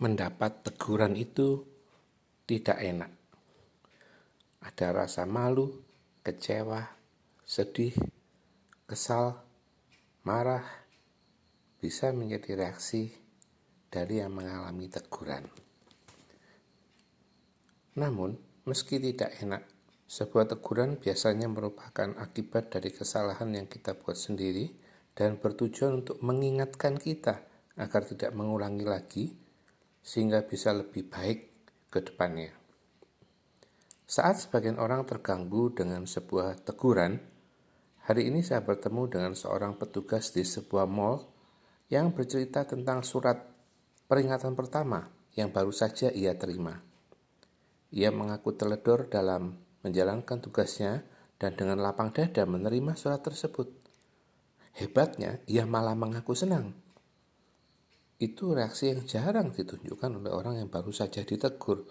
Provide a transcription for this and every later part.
mendapat teguran itu tidak enak. Ada rasa malu, kecewa, sedih, kesal, marah, bisa menjadi reaksi dari yang mengalami teguran. Namun, meski tidak enak, sebuah teguran biasanya merupakan akibat dari kesalahan yang kita buat sendiri dan bertujuan untuk mengingatkan kita agar tidak mengulangi lagi sehingga bisa lebih baik ke depannya. Saat sebagian orang terganggu dengan sebuah teguran, hari ini saya bertemu dengan seorang petugas di sebuah mall yang bercerita tentang surat peringatan pertama yang baru saja ia terima. Ia mengaku teledor dalam menjalankan tugasnya dan dengan lapang dada menerima surat tersebut. Hebatnya, ia malah mengaku senang itu reaksi yang jarang ditunjukkan oleh orang yang baru saja ditegur.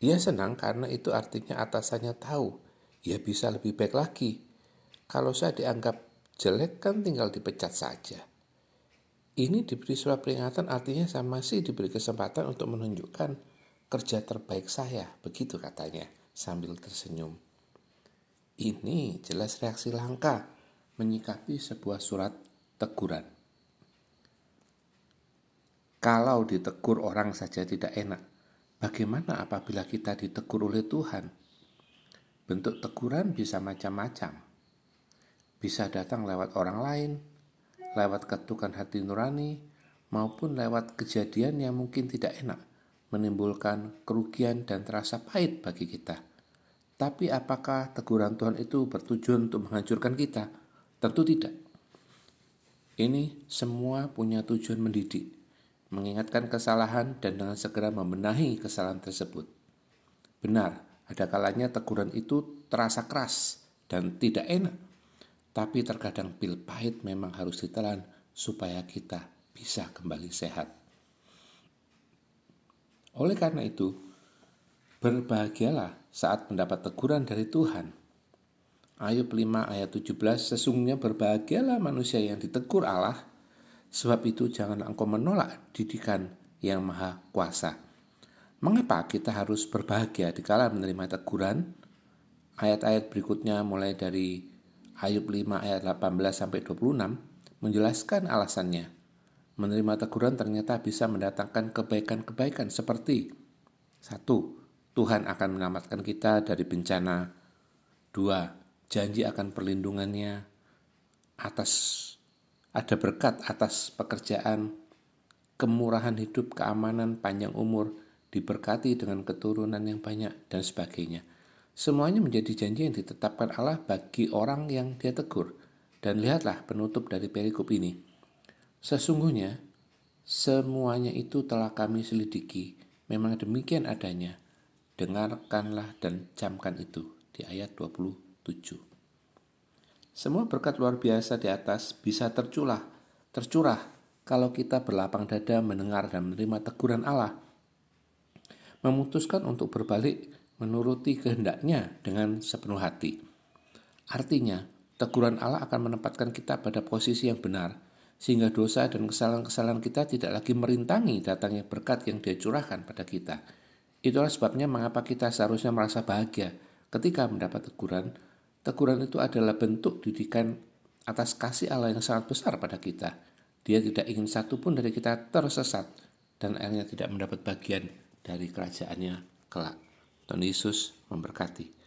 Ia senang karena itu artinya atasannya tahu ia bisa lebih baik lagi. Kalau saya dianggap jelek kan tinggal dipecat saja. Ini diberi surat peringatan artinya saya masih diberi kesempatan untuk menunjukkan kerja terbaik saya, begitu katanya sambil tersenyum. Ini jelas reaksi langka menyikapi sebuah surat teguran. Kalau ditegur orang saja tidak enak, bagaimana apabila kita ditegur oleh Tuhan? Bentuk teguran bisa macam-macam. Bisa datang lewat orang lain, lewat ketukan hati nurani, maupun lewat kejadian yang mungkin tidak enak, menimbulkan kerugian dan terasa pahit bagi kita. Tapi apakah teguran Tuhan itu bertujuan untuk menghancurkan kita? Tentu tidak. Ini semua punya tujuan mendidik mengingatkan kesalahan dan dengan segera membenahi kesalahan tersebut. Benar, ada kalanya teguran itu terasa keras dan tidak enak, tapi terkadang pil pahit memang harus ditelan supaya kita bisa kembali sehat. Oleh karena itu, berbahagialah saat mendapat teguran dari Tuhan. Ayub 5 ayat 17 Sesungguhnya berbahagialah manusia yang ditegur Allah Sebab itu jangan engkau menolak didikan yang maha kuasa. Mengapa kita harus berbahagia di kala menerima teguran? Ayat-ayat berikutnya mulai dari Ayub 5 ayat 18 sampai 26 menjelaskan alasannya. Menerima teguran ternyata bisa mendatangkan kebaikan-kebaikan seperti satu, Tuhan akan menyelamatkan kita dari bencana. Dua, janji akan perlindungannya atas ada berkat atas pekerjaan, kemurahan hidup, keamanan, panjang umur, diberkati dengan keturunan yang banyak, dan sebagainya. Semuanya menjadi janji yang ditetapkan Allah bagi orang yang dia tegur. Dan lihatlah penutup dari perikop ini. Sesungguhnya, semuanya itu telah kami selidiki. Memang demikian adanya. Dengarkanlah dan camkan itu di ayat 27. Semua berkat luar biasa di atas bisa terculah, tercurah kalau kita berlapang dada mendengar dan menerima teguran Allah. Memutuskan untuk berbalik menuruti kehendaknya dengan sepenuh hati. Artinya, teguran Allah akan menempatkan kita pada posisi yang benar, sehingga dosa dan kesalahan-kesalahan kita tidak lagi merintangi datangnya berkat yang dia curahkan pada kita. Itulah sebabnya mengapa kita seharusnya merasa bahagia ketika mendapat teguran Teguran itu adalah bentuk didikan atas kasih Allah yang sangat besar pada kita. Dia tidak ingin satu pun dari kita tersesat dan akhirnya tidak mendapat bagian dari kerajaannya kelak. Tuhan Yesus memberkati.